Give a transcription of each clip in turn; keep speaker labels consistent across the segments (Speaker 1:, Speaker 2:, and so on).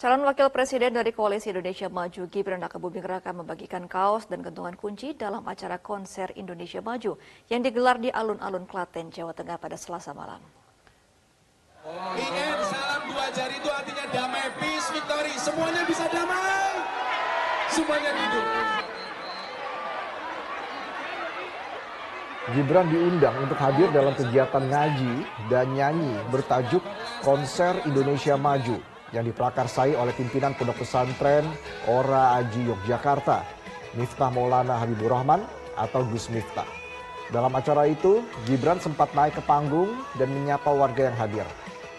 Speaker 1: Calon Wakil Presiden dari Koalisi Indonesia Maju, Gibran Rakabuming Raka membagikan kaos dan gantungan kunci dalam acara konser Indonesia Maju yang digelar di alun-alun Klaten, Jawa Tengah pada Selasa malam.
Speaker 2: IN salam dua jari itu artinya damai, peace, victory. Semuanya bisa damai. Semuanya hidup.
Speaker 3: Gibran diundang untuk hadir dalam kegiatan ngaji dan nyanyi bertajuk Konser Indonesia Maju yang diprakarsai oleh pimpinan Pondok Pesantren Ora Aji Yogyakarta, Miftah Maulana Habibur Rahman atau Gus Miftah. Dalam acara itu, Gibran sempat naik ke panggung dan menyapa warga yang hadir.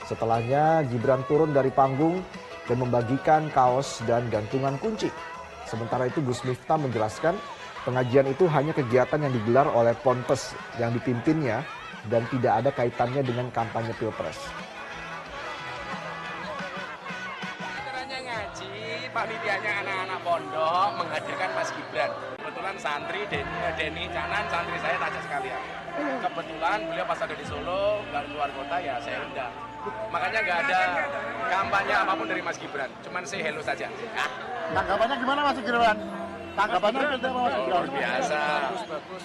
Speaker 3: Setelahnya, Gibran turun dari panggung dan membagikan kaos dan gantungan kunci. Sementara itu, Gus Miftah menjelaskan pengajian itu hanya kegiatan yang digelar oleh Ponpes yang dipimpinnya dan tidak ada kaitannya dengan kampanye Pilpres.
Speaker 4: Panitianya anak-anak pondok menghadirkan Mas Gibran. Kebetulan santri Denny, Denny Canan, santri saya tajak sekalian. Kebetulan beliau pas ada di Solo, nggak keluar kota ya saya undang. Makanya nggak ada kampanye apa pun dari Mas Gibran, cuman say hello saja. Ah,
Speaker 5: Tanggapannya gimana Mas Gibran? Tanggapannya seperti apa Mas Gibran?
Speaker 4: luar biasa,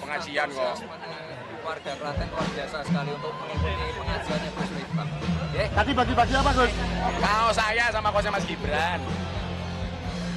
Speaker 4: pengajian kok.
Speaker 6: warga Klaten luar biasa sekali untuk mengikuti pengajiannya Gus Miftah. Oke,
Speaker 5: Tadi bagi-bagi apa Gus?
Speaker 4: Kaos saya sama kaosnya Mas Gibran.